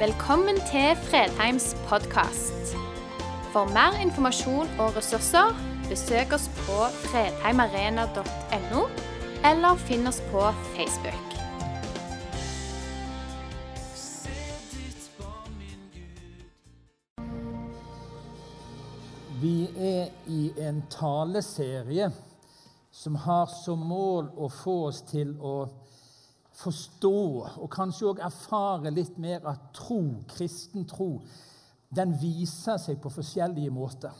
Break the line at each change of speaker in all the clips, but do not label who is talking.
Velkommen til Fredheims podkast. For mer informasjon og ressurser, besøk oss på fredheimarena.no, eller finn oss på Facebook.
Vi er i en taleserie som har som mål å få oss til å forstå og kanskje òg erfare litt mer at tro, kristen tro, den viser seg på forskjellige måter.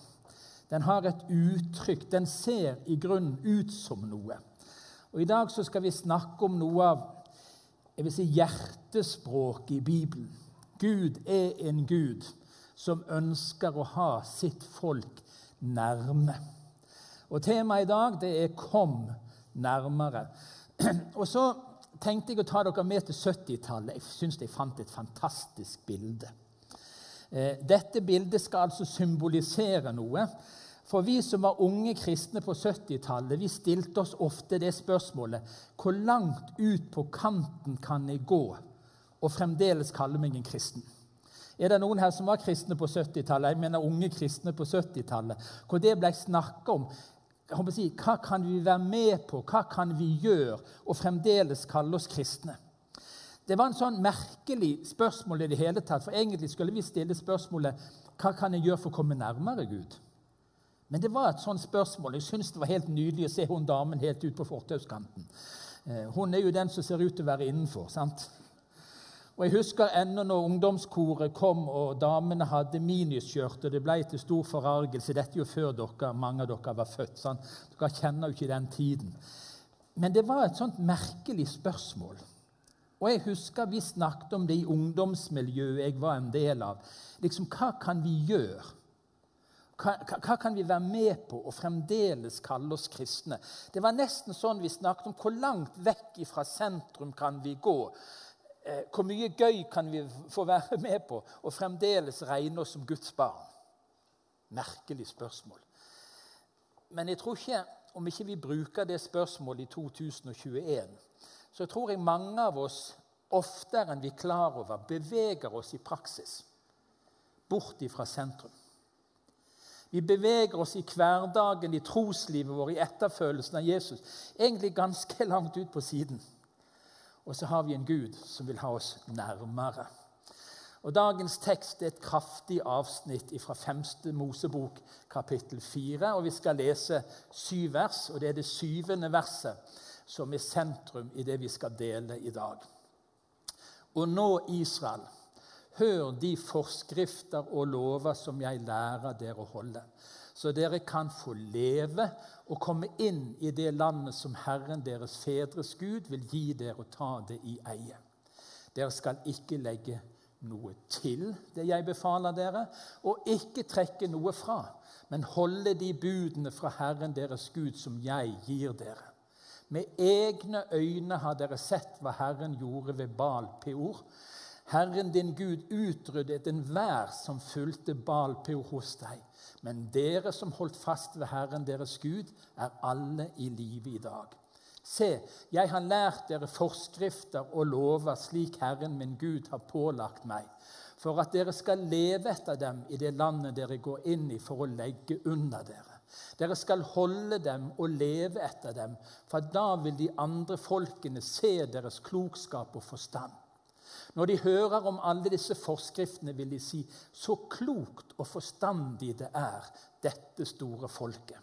Den har et uttrykk. Den ser i grunnen ut som noe. Og I dag så skal vi snakke om noe av jeg vil si, hjertespråket i Bibelen. Gud er en Gud som ønsker å ha sitt folk nærme. Og Temaet i dag det er 'Kom nærmere'. Og så tenkte jeg å ta dere med til 70-tallet. Jeg syns jeg fant et fantastisk bilde. Eh, dette bildet skal altså symbolisere noe. For vi som var unge kristne på 70-tallet, vi stilte oss ofte det spørsmålet Hvor langt ut på kanten kan jeg gå og fremdeles kalle meg en kristen? Er det noen her som var kristne på 70-tallet? Jeg mener unge kristne på 70-tallet. Hvor det ble snakka om si, hva kan vi være med på, hva kan vi gjøre, og fremdeles kalle oss kristne? Det var en sånn merkelig spørsmål i det hele tatt, for egentlig skulle vi stille spørsmålet hva kan jeg gjøre for å komme nærmere Gud? Men det var et sånt spørsmål. Jeg syns det var helt nydelig å se hun damen helt ut på fortauskanten. Eh, hun er jo den som ser ut til å være innenfor. sant? Og Jeg husker ennå når ungdomskoret kom og damene hadde miniskjørt, og det ble til stor forargelse. Dette er jo før dere, mange av dere var født. Sant? Dere kjenner jo ikke den tiden. Men det var et sånt merkelig spørsmål. Og jeg husker vi snakket om det i ungdomsmiljøet jeg var en del av. Liksom, Hva kan vi gjøre? Hva, hva, kan vi være med på og fremdeles kalle oss kristne? Det var nesten sånn vi snakket om hvor langt vekk fra sentrum kan vi gå Eh, hvor mye gøy kan vi få være med på og fremdeles regne oss som Guds barn? Merkelig spørsmål. Men jeg tror ikke, om ikke vi bruker det spørsmålet i 2021, så tror jeg mange av oss oftere enn vi er klar over, beveger oss i praksis bort fra sentrum. Vi beveger oss i hverdagen, i troslivet vårt, i etterfølelsen av Jesus, egentlig ganske langt ut på siden. Og så har vi en Gud som vil ha oss nærmere. Og Dagens tekst er et kraftig avsnitt fra 5. Mosebok, kapittel 4. Og vi skal lese syv vers, og det er det syvende verset som er sentrum i det vi skal dele i dag. Og nå, Israel, hør de forskrifter og lover som jeg lærer dere å holde så dere kan få leve og komme inn i det landet som Herren deres fedres Gud vil gi dere og ta det i eie. Dere skal ikke legge noe til det jeg befaler dere, og ikke trekke noe fra, men holde de budene fra Herren deres Gud som jeg gir dere. Med egne øyne har dere sett hva Herren gjorde ved Baal Peor. Herren din Gud utryddet enhver som fulgte Baal Peor hos deg. Men dere som holdt fast ved Herren deres Gud, er alle i live i dag. Se, jeg har lært dere forskrifter og lover slik Herren min Gud har pålagt meg, for at dere skal leve etter dem i det landet dere går inn i for å legge under dere. Dere skal holde dem og leve etter dem, for da vil de andre folkene se deres klokskap og forstand. Når de hører om alle disse forskriftene, vil de si så klokt og forstandig det er, dette store folket.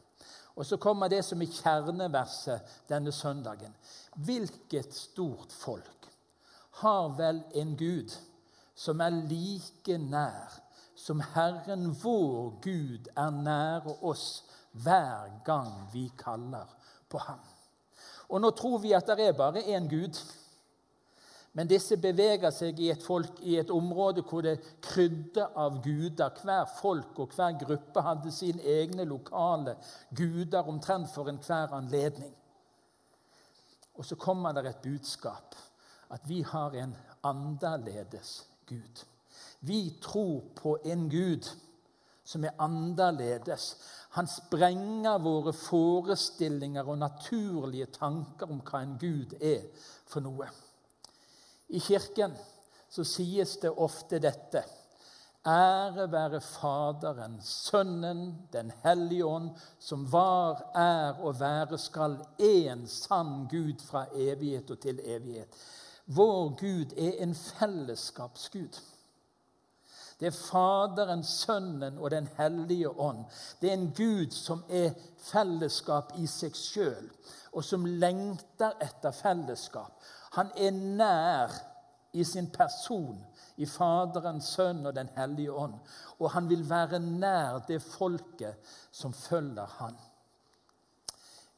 Og så kommer det som er kjerneverset denne søndagen. Hvilket stort folk har vel en Gud som er like nær som Herren vår Gud er nære oss hver gang vi kaller på ham. Og nå tror vi at det er bare én Gud. Men disse beveger seg i et, folk, i et område hvor det krydder av guder. Hver folk og hver gruppe hadde sine egne lokale guder omtrent for enhver anledning. Og så kommer det et budskap at vi har en annerledes Gud. Vi tror på en Gud som er annerledes. Han sprenger våre forestillinger og naturlige tanker om hva en Gud er for noe. I kirken så sies det ofte dette. Ære være Faderen, Sønnen, Den hellige ånd, som var, er og være skal, én sann Gud fra evighet og til evighet. Vår Gud er en fellesskapsgud. Det er Faderen, Sønnen og Den hellige ånd. Det er en Gud som er fellesskap i seg sjøl, og som lengter etter fellesskap. Han er nær i sin person i Faderen, Sønn og Den hellige ånd. Og han vil være nær det folket som følger han.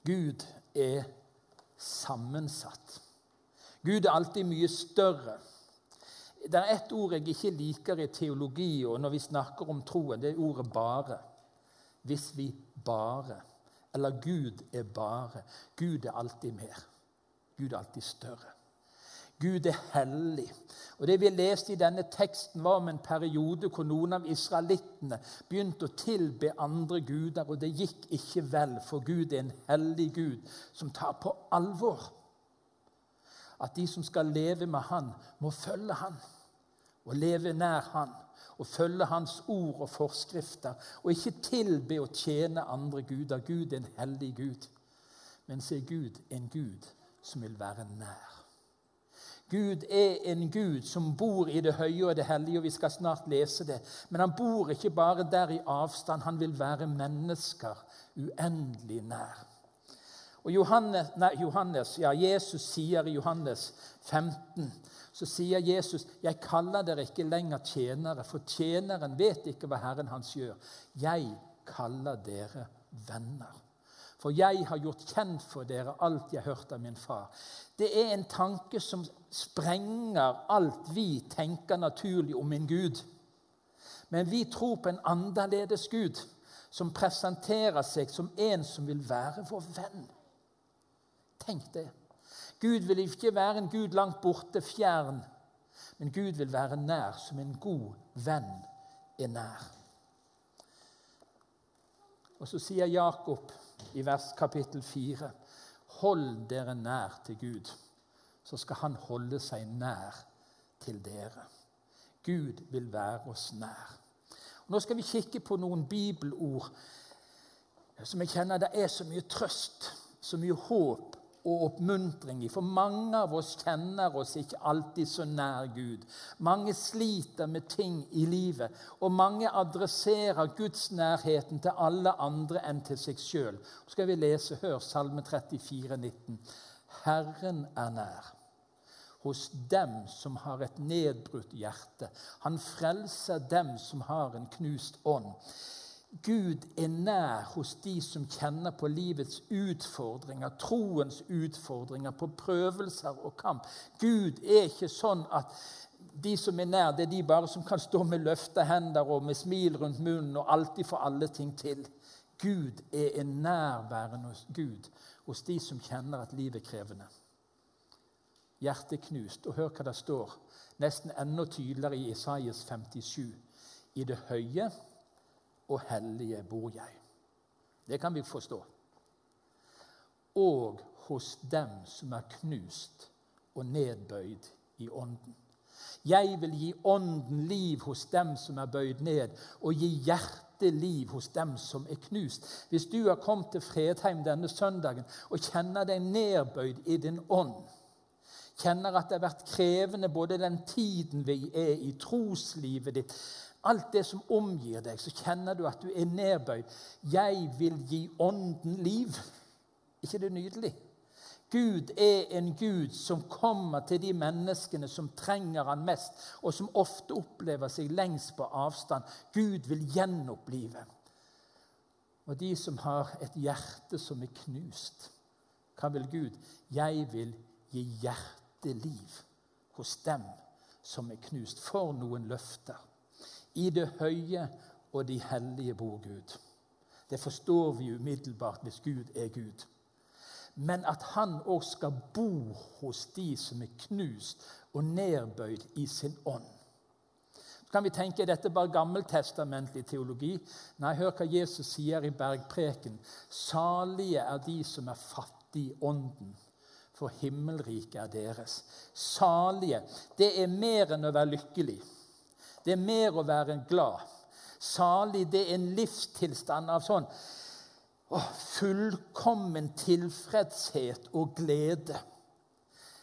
Gud er sammensatt. Gud er alltid mye større. Det er ett ord jeg ikke liker i teologi og når vi snakker om troen. Det er ordet 'bare'. Hvis vi bare Eller Gud er bare. Gud er alltid mer. Gud er alltid større. Gud er hellig. Og Det vi leste i denne teksten, var om en periode hvor noen av israelittene begynte å tilbe andre guder, og det gikk ikke vel, for Gud er en hellig Gud som tar på alvor at de som skal leve med Han, må følge Han og leve nær Han og følge Hans ord og forskrifter, og ikke tilbe og tjene andre guder. Gud er en hellig Gud, men se Gud er en Gud som vil være nær. Gud er en Gud som bor i det høye og det hellige, og vi skal snart lese det. Men han bor ikke bare der i avstand, han vil være mennesker uendelig nær. Og Johannes, nei, Johannes, ja, Jesus sier i Johannes 15 så sier Jesus, 'Jeg kaller dere ikke lenger tjenere, for tjeneren vet ikke hva Herren hans gjør.' 'Jeg kaller dere venner.' For jeg har gjort kjent for dere alt jeg har hørt av min far. Det er en tanke som sprenger alt vi tenker naturlig om en Gud. Men vi tror på en annerledes Gud, som presenterer seg som en som vil være vår venn. Tenk det. Gud vil ikke være en Gud langt borte, fjern, men Gud vil være nær, som en god venn er nær. Og så sier Jakob i vers kapittel 4.: Hold dere nær til Gud, så skal Han holde seg nær til dere. Gud vil være oss nær. Og nå skal vi kikke på noen bibelord som jeg kjenner det er så mye trøst, så mye håp og oppmuntring i. For mange av oss kjenner oss ikke alltid så nær Gud. Mange sliter med ting i livet, og mange adresserer Guds nærheten til alle andre enn til seg sjøl. skal vi lese, hør Salme 34, 19. Herren er nær hos dem som har et nedbrutt hjerte. Han frelser dem som har en knust ånd. Gud er nær hos de som kjenner på livets utfordringer, troens utfordringer, på prøvelser og kamp. Gud er ikke sånn at de som er nær, det er de bare som kan stå med løfta hender og med smil rundt munnen og alltid få alle ting til. Gud er en nærværende Gud hos de som kjenner at livet er krevende. Hjertet knust. Og hør hva det står, nesten enda tydeligere i Isaias 57. I det høye og hellige bor jeg. Det kan vi forstå. Og hos dem som er knust og nedbøyd i ånden. Jeg vil gi ånden liv hos dem som er bøyd ned, og gi hjertet liv hos dem som er knust. Hvis du har kommet til Fredheim denne søndagen og kjenner deg nedbøyd i din ånd, kjenner at det har vært krevende både den tiden vi er i, troslivet ditt, alt det som omgir deg, så kjenner du at du er nedbøyd. Jeg vil gi ånden liv. ikke det nydelig? Gud er en Gud som kommer til de menneskene som trenger han mest, og som ofte opplever seg lengst på avstand. Gud vil gjenopplive. Og de som har et hjerte som er knust, hva vil Gud? Jeg vil gi hjerteliv hos dem som er knust. For noen løfter. I det høye og de hellige bor Gud. Det forstår vi umiddelbart hvis Gud er Gud. Men at han òg skal bo hos de som er knust og nedbøyd i sin ånd. Så kan vi tenke er dette bare gammeltestamentlig teologi. Nei, hør hva Jesus sier i bergpreken. Salige er de som er fattige i ånden, for himmelriket er deres. Salige, det er mer enn å være lykkelig. Det er mer å være glad. Salig, det er en livstilstand av sånn å, fullkommen tilfredshet og glede.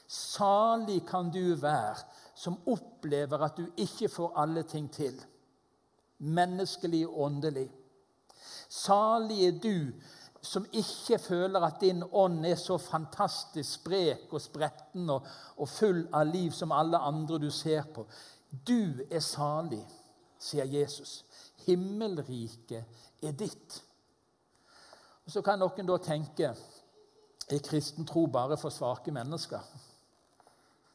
Salig kan du være som opplever at du ikke får alle ting til. Menneskelig og åndelig. Salig er du som ikke føler at din ånd er så fantastisk sprek og spretten og, og full av liv som alle andre du ser på. Du er salig, sier Jesus. Himmelriket er ditt. Og Så kan noen da tenke er kristen tro bare for svake mennesker?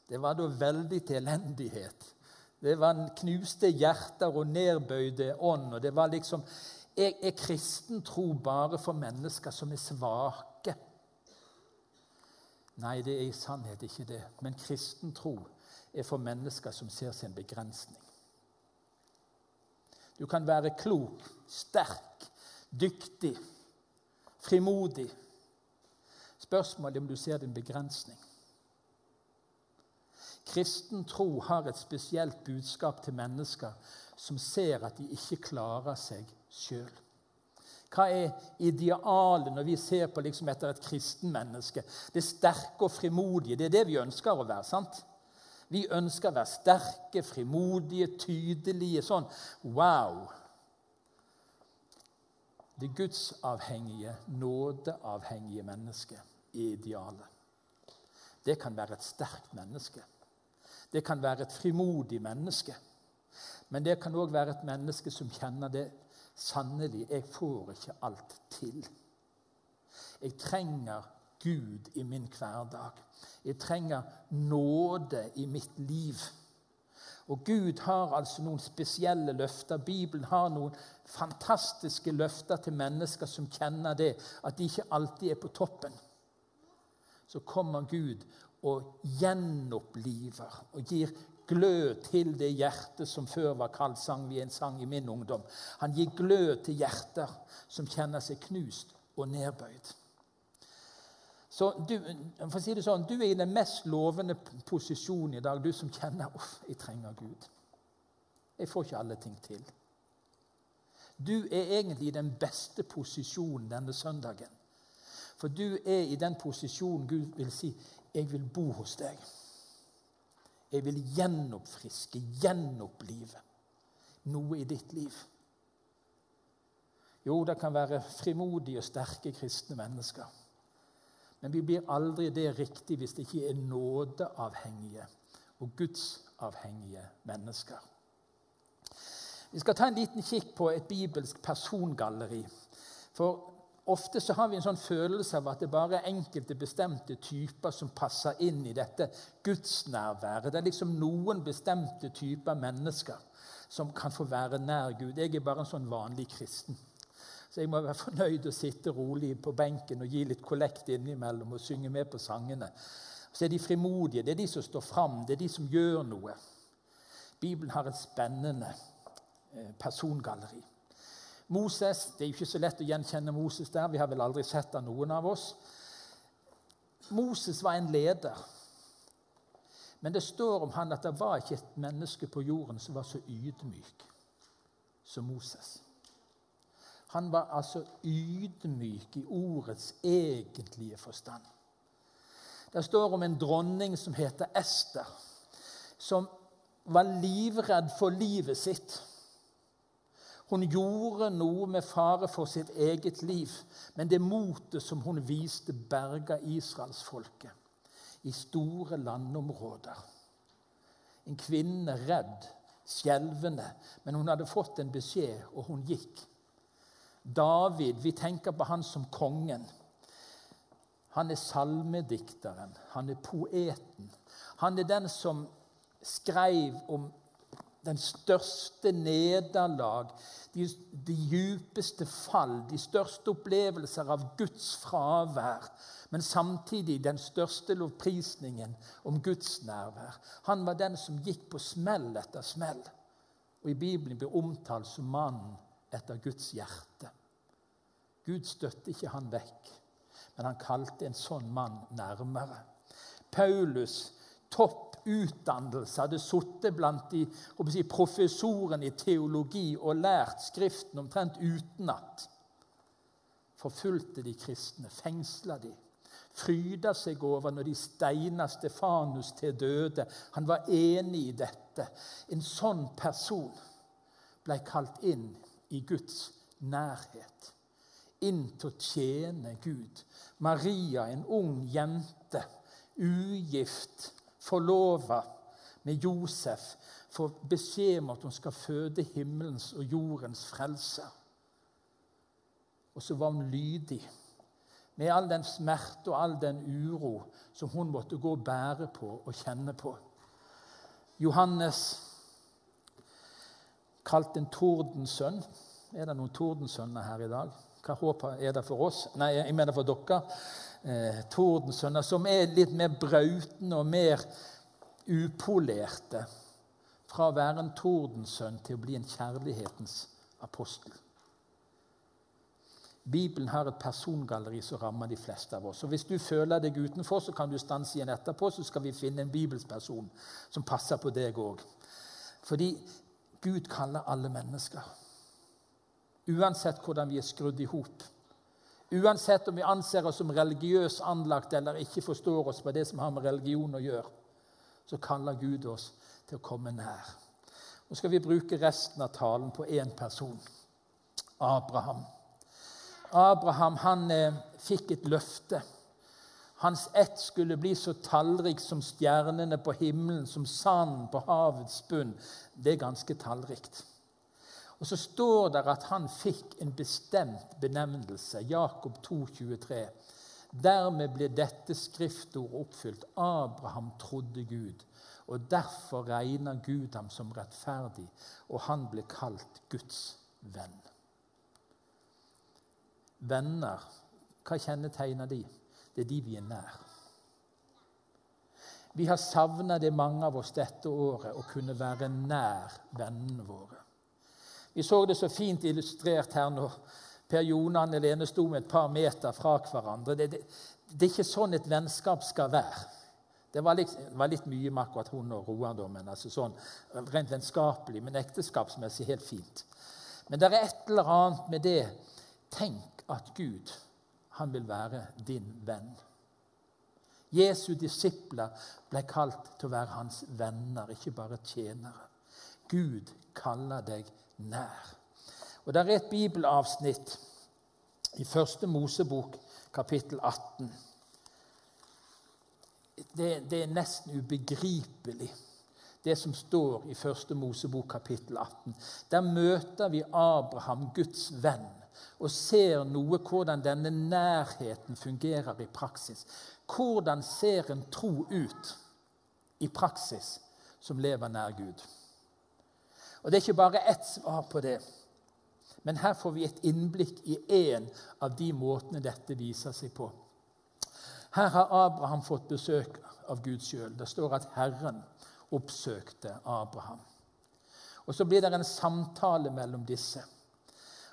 Det var da veldig til elendighet. Det var knuste hjerter og nedbøyde ånd. og det var liksom, Er, er kristen tro bare for mennesker som er svake? Nei, det er i sannhet ikke det. Men kristen tro er for mennesker som ser sin begrensning. Du kan være klok, sterk, dyktig, frimodig. Spørsmålet er om du ser din begrensning. Kristen tro har et spesielt budskap til mennesker som ser at de ikke klarer seg sjøl. Hva er idealet når vi ser på liksom etter et kristenmenneske? Det sterke og frimodige. Det er det vi ønsker å være. sant? Vi ønsker å være sterke, frimodige, tydelige. Sånn wow! Det gudsavhengige, nådeavhengige mennesket er idealet. Det kan være et sterkt menneske. Det kan være et frimodig menneske. Men det kan òg være et menneske som kjenner det sannelig Jeg får ikke alt til. Jeg trenger Gud i min hverdag. Jeg trenger nåde i mitt liv. Og Gud har altså noen spesielle løfter. Bibelen har noen fantastiske løfter til mennesker som kjenner det, at de ikke alltid er på toppen. Så kommer Gud og gjenoppliver og gir glød til det hjertet som før var kalt, sang vi en sang i min ungdom. Han gir glød til hjerter som kjenner seg knust og nedbøyd. Så du, for å si det sånn, du er i den mest lovende posisjonen i dag, du som kjenner uff, jeg trenger Gud. Jeg får ikke alle ting til. Du er egentlig i den beste posisjonen denne søndagen. For du er i den posisjonen Gud vil si 'Jeg vil bo hos deg'. Jeg vil gjenoppfriske, gjenopplive noe i ditt liv. Jo, det kan være frimodige og sterke kristne mennesker. Men vi blir aldri det riktig hvis det ikke er nådeavhengige og gudsavhengige mennesker. Vi skal ta en liten kikk på et bibelsk persongalleri. For Ofte så har vi en sånn følelse av at det bare er enkelte bestemte typer som passer inn i dette gudsnærværet. Det er liksom noen bestemte typer mennesker som kan få være nær Gud. Jeg er bare en sånn vanlig kristen. Så jeg må være fornøyd og sitte rolig på benken og gi litt kollekt innimellom og synge med på sangene. Så er de frimodige. Det er de som står fram. Det er de som gjør noe. Bibelen har et spennende eh, persongalleri. Moses Det er jo ikke så lett å gjenkjenne Moses der. Vi har vel aldri sett av noen av oss. Moses var en leder. Men det står om han at det var ikke et menneske på jorden som var så ydmyk som Moses. Han var altså ydmyk i ordets egentlige forstand. Det står om en dronning som heter Ester, som var livredd for livet sitt. Hun gjorde noe med fare for sitt eget liv, men det motet som hun viste, berga israelsfolket i store landområder. En kvinne redd, skjelvende, men hun hadde fått en beskjed, og hun gikk. David, vi tenker på han som kongen. Han er salmedikteren, han er poeten. Han er den som skrev om den største nederlag, de, de djupeste fall, de største opplevelser av Guds fravær, men samtidig den største lovprisningen om Guds nærvær. Han var den som gikk på smell etter smell, og i Bibelen blir omtalt som mannen etter Guds hjerte. Gud støtte ikke han vekk, men han kalte en sånn mann nærmere. Paulus, topp utdannelse, hadde sittet blant de si, professorene i teologi og lært Skriften omtrent utenat. Forfulgte de kristne, fengsla de. Fryda seg over når de steina Stefanus til døde. Han var enig i dette. En sånn person ble kalt inn i Guds nærhet. Inn til å tjene Gud. Maria, en ung jente, ugift, forlova med Josef, får beskjed om at hun skal føde himmelens og jordens frelse. Og så var hun lydig, med all den smerte og all den uro som hun måtte gå og bære på og kjenne på. Johannes, kalt en tordensønn Er det noen tordensønner her i dag? Hva håp er det for oss? Nei, jeg mener for dere. Eh, tordensønner som er litt mer brautende og mer upolerte. Fra å være en tordensønn til å bli en kjærlighetens apostel. Bibelen har et persongalleri som rammer de fleste av oss. Og Hvis du føler deg utenfor, så kan du stanse igjen etterpå, så skal vi finne en bibelsperson som passer på deg òg. Fordi Gud kaller alle mennesker. Uansett hvordan vi er skrudd i hop. Uansett om vi anser oss som religiøst anlagt eller ikke forstår oss på det som har med religion å gjøre, så kaller Gud oss til å komme nær. Nå skal vi bruke resten av talen på én person Abraham. Abraham han eh, fikk et løfte. Hans ett skulle bli så tallrik som stjernene på himmelen, som sanden på havets bunn. Det er ganske tallrikt. Og Så står det at han fikk en bestemt benevnelse. Jakob 2, 23. Dermed ble dette skriftord oppfylt. Abraham trodde Gud, og derfor regner Gud ham som rettferdig, og han ble kalt Guds venn. Venner, hva kjennetegner de? Det er de vi er nær. Vi har savna det, mange av oss, dette året, å kunne være nær vennene våre. Vi så det så fint illustrert her når Per Jonan og Lene sto med et par meter fra hverandre. Det, det, det, er ikke sånn et vennskap skal være. Det var litt, var litt mye med akkurat hun og Roar, altså sånn, rent vennskapelig, men ekteskapsmessig helt fint. Men det er et eller annet med det. Tenk at Gud han vil være din venn. Jesu disipler ble kalt til å være hans venner, ikke bare tjenere. Gud kaller deg nær. Og Det er et bibelavsnitt i Første Mosebok, kapittel 18. Det, det, er nesten ubegripelig, det som står i Første Mosebok, kapittel 18. Der møter vi Abraham, Guds venn og ser noe hvordan denne nærheten fungerer i praksis. Hvordan ser en tro ut i praksis som lever nær Gud? Og Det er ikke bare ett svar på det. Men her får vi et innblikk i én av de måtene dette viser seg på. Her har Abraham fått besøk av Gud sjøl. Det står at Herren oppsøkte Abraham. Og Så blir det en samtale mellom disse.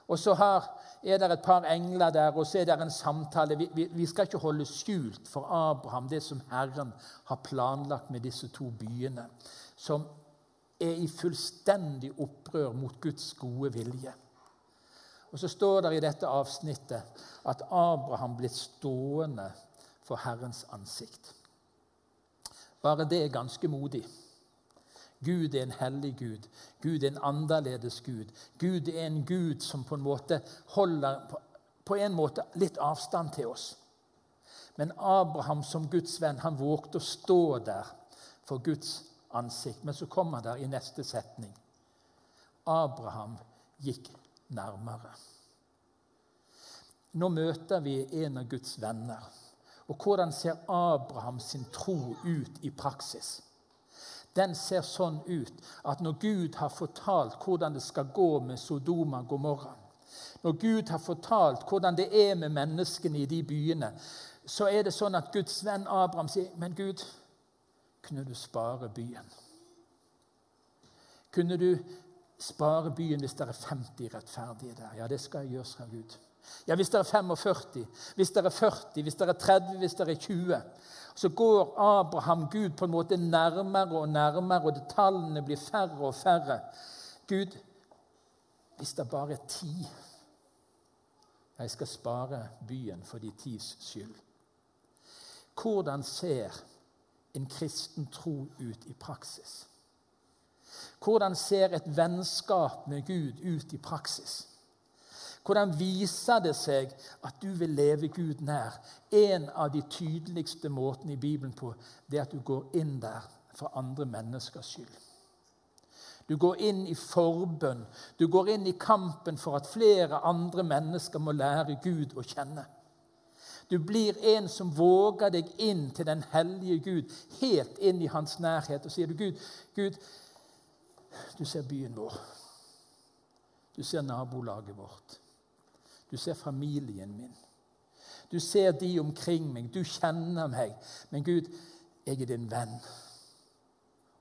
Og så har, er det et par engler der, og så er det en samtale. Vi, vi, vi, skal ikke holde skjult for Abraham det som Herren har planlagt med disse to byene, som er i fullstendig opprør mot Guds gode vilje. Og Så står det i dette avsnittet at Abraham ble stående for Herrens ansikt. Bare det er ganske modig. Gud er en hellig Gud. Gud er en annerledes Gud. Gud er en Gud som på en måte holder på en måte litt avstand til oss. Men Abraham som Guds venn han vågte å stå der for Guds ansikt. Men så kommer han der i neste setning. Abraham gikk nærmere. Nå møter vi en av Guds venner. Og hvordan ser Abraham sin tro ut i praksis? Den ser sånn ut at når Gud har fortalt hvordan det skal gå med Sodoma og Gomorra, når Gud har fortalt hvordan det er med menneskene i de byene, så er det sånn at Guds venn Abraham sier, 'Men Gud, kunne du spare byen?' Kunne du spare byen hvis det er 50 rettferdige der? Ja, det skal jeg gjøre, sa Gud. Ja, hvis dere er 45, hvis dere er 40, hvis dere er 30, hvis dere er 20. Så går Abraham Gud på en måte nærmere og nærmere, og tallene blir færre og færre. Gud, hvis det bare er ti Jeg skal spare byen for de tis skyld. Hvordan ser en kristen tro ut i praksis? Hvordan ser et vennskap med Gud ut i praksis? Hvordan viser det seg at du vil leve Gud nær? En av de tydeligste måtene i Bibelen på det er at du går inn der for andre menneskers skyld. Du går inn i forbønn. Du går inn i kampen for at flere andre mennesker må lære Gud å kjenne. Du blir en som våger deg inn til den hellige Gud, helt inn i hans nærhet. Og sier du, Gud, Gud, du ser byen vår. Du ser nabolaget vårt. Du ser familien min. Du ser de omkring meg. Du kjenner meg. Men Gud, jeg er din venn.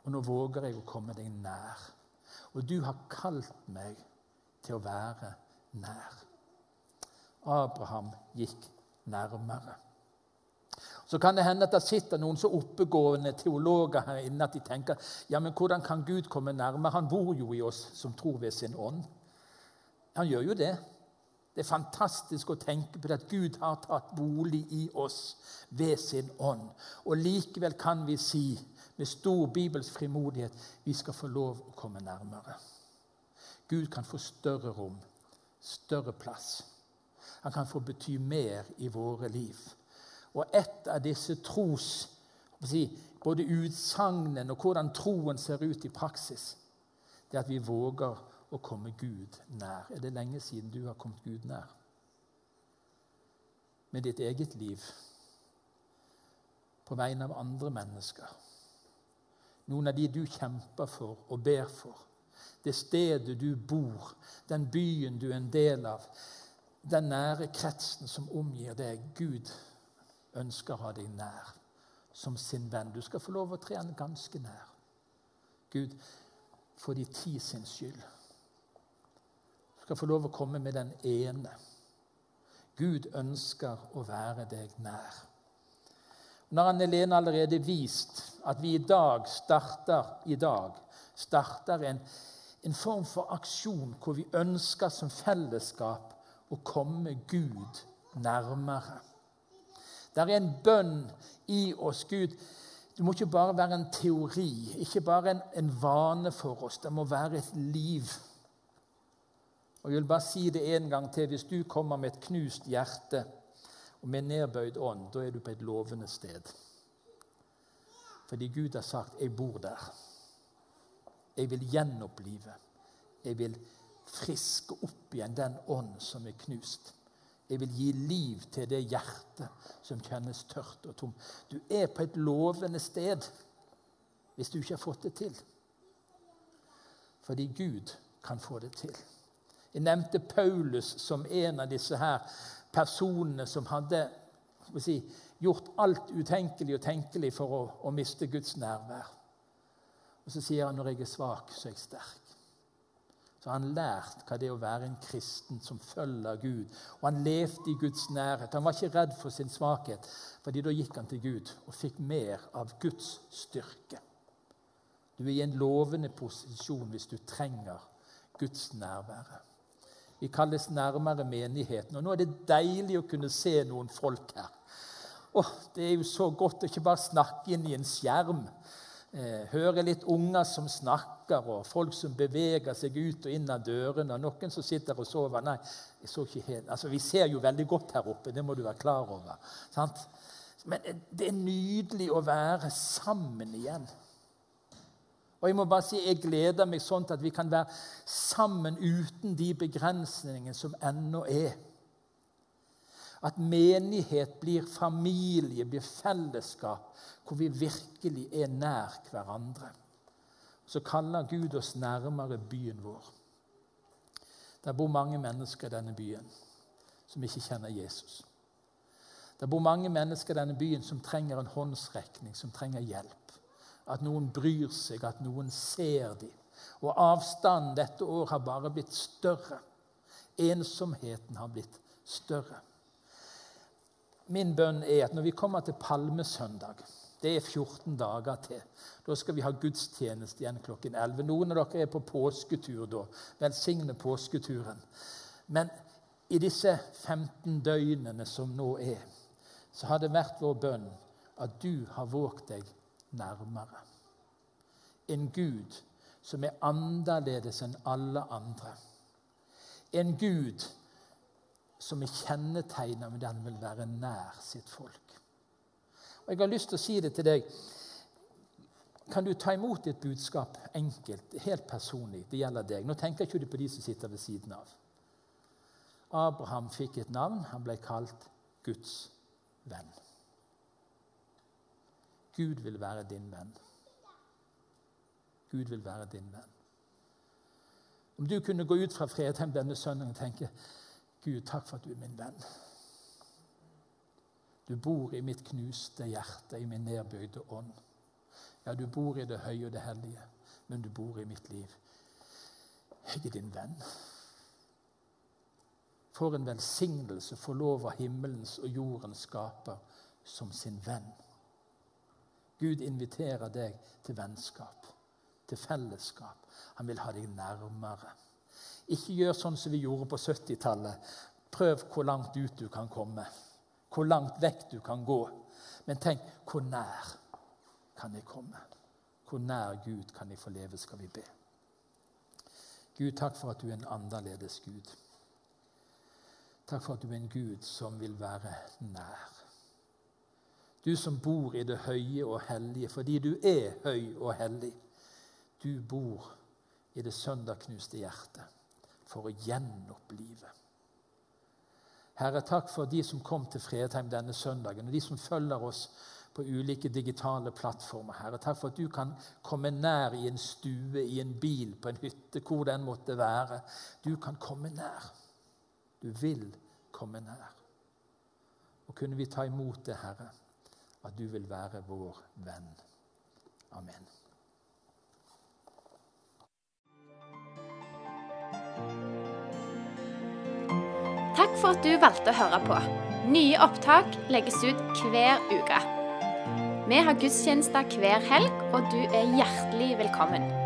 Og nå våger jeg å komme deg nær. Og du har kalt meg til å være nær. Abraham gikk nærmere. Så kan det hende at det sitter noen så oppegående teologer her inne at de tenker ja, men hvordan kan Gud komme nærmere? Han bor jo i oss som tror ved sin ånd. Han gjør jo det. Det er fantastisk å tenke på at Gud har tatt bolig i oss ved sin ånd. Og likevel kan vi si med stor bibelsk frimodighet vi skal få lov å komme nærmere. Gud kan få større rom, større plass. Han kan få bety mer i våre liv. Og et av disse tros både utsagnene og hvordan troen ser ut i praksis, det er at vi våger å komme Gud nær. Er det lenge siden du har kommet Gud nær? Med ditt eget liv, på vegne av andre mennesker. Noen av de du kjemper for og ber for. Det stedet du bor, den byen du er en del av. Den nære kretsen som omgir deg. Gud ønsker å ha deg nær som sin venn. Du skal få lov å tre han ganske nær. Gud, for de ti sin skyld skal få lov å komme med den ene. Gud ønsker å være deg nær. Nå har Anne Lene allerede vist at vi i dag starter, i dag, starter en, en form for aksjon hvor vi ønsker som fellesskap å komme Gud nærmere. Det er en bønn i oss. Gud, det må ikke bare være en teori, ikke bare en, en vane for oss. Det må være et liv. Og jeg vil bare si det en gang til. Hvis du kommer med et knust hjerte og med nedbøyd ånd, da er du på et lovende sted. Fordi Gud har sagt 'Jeg bor der'. Jeg vil gjenopplive. Jeg vil friske opp igjen den ånd som er knust. Jeg vil gi liv til det hjertet som kjennes tørt og tomt. Du er på et lovende sted hvis du ikke har fått det til. Fordi Gud kan få det til. Jeg nevnte Paulus som en av disse her personene som hadde si, gjort alt utenkelig og tenkelig for å, å, miste Guds nærvær. Og Så sier han når jeg er svak, så er jeg sterk. Så han lært hva det er å være en kristen som følger Gud. Og han levde i Guds nærhet. Han var ikke redd for sin svakhet, fordi da gikk han til Gud og fikk mer av Guds styrke. Du er i en lovende posisjon hvis du trenger Guds nærvære. Vi kalles nærmere menigheten. Og nå er det deilig å kunne se noen folk her. Åh, Det er jo så godt å ikke bare snakke inn i en skjerm. Eh, høre litt unger som snakker, og folk som beveger seg ut og inn av dørene. og Noen som sitter og sover. Nei, jeg så ikke helt. Altså, Vi ser jo veldig godt her oppe, det må du være klar over. Sant? Men eh, det er nydelig å være sammen igjen. Og jeg må bare si, jeg gleder meg sånn at vi kan være sammen uten de begrensningene som ennå er. At menighet blir familie, blir fellesskap, hvor vi virkelig er nær hverandre. Så kaller Gud oss nærmere byen vår. Der bor mange mennesker i denne byen som ikke kjenner Jesus. Det bor mange mennesker i denne byen som trenger en håndsrekning, som trenger hjelp at noen bryr seg, at noen ser dem. Og avstanden dette år har bare blitt større. Ensomheten har blitt større. min bønn er at når vi kommer til palmesøndag Det er 14 dager til. Da skal vi ha gudstjeneste igjen klokken 11. Noen av dere er på påsketur da. Velsigne påsketuren. Men i disse 15 døgnene som nå er, så har det vært vår bønn at du har våget deg nærmere. En Gud som er annerledes enn alle andre. En Gud som er kjennetegna med den vil være nær sitt folk. Og Jeg har lyst til å si det til deg. Kan du ta imot ditt budskap enkelt, helt personlig? Det gjelder deg. Nå tenker ikke du på de som sitter ved siden av. Abraham fikk et navn. Han ble kalt Guds venn. Gud vil være din venn. Gud vil være din venn. Om du kunne gå ut fra Fredheim denne søndagen og tenke Gud, takk for at du er min venn. Du bor i mitt knuste hjerte, i min nedbøyde ånd. Ja, du bor i det høye og det hellige, men du bor i mitt liv. Jeg er din venn. For en velsignelse få lov av himmelens og jordens skaper som sin venn. Gud inviterer deg til vennskap, til fellesskap. Han vil ha deg nærmere. Ikke gjør sånn som vi gjorde på 70-tallet. Prøv hvor langt ut du kan komme. Hvor langt vekk du kan gå. Men tenk hvor nær kan jeg komme? Hvor nær Gud kan jeg få leve, skal vi be. Gud, takk for at du er en annerledes Gud. Takk for at du er en Gud som vil være nær. Du som bor i det høye og hellige fordi du er høy og hellig. Du bor i det søndagknuste hjertet for å gjenopplive. Herre, takk for de som kom til Fredheim denne søndagen, og de som følger oss på ulike digitale plattformer. Herre, takk for at du kan komme nær i en stue, i en bil, på en hytte, hvor den måtte være. Du kan komme nær. Du vil komme nær. Og kunne vi ta imot det, Herre, at du vil være vår venn. Amen.
Takk for at du valgte å høre på. Nye opptak legges ut hver uke. Vi har gudstjenester hver helg, og du er hjertelig velkommen.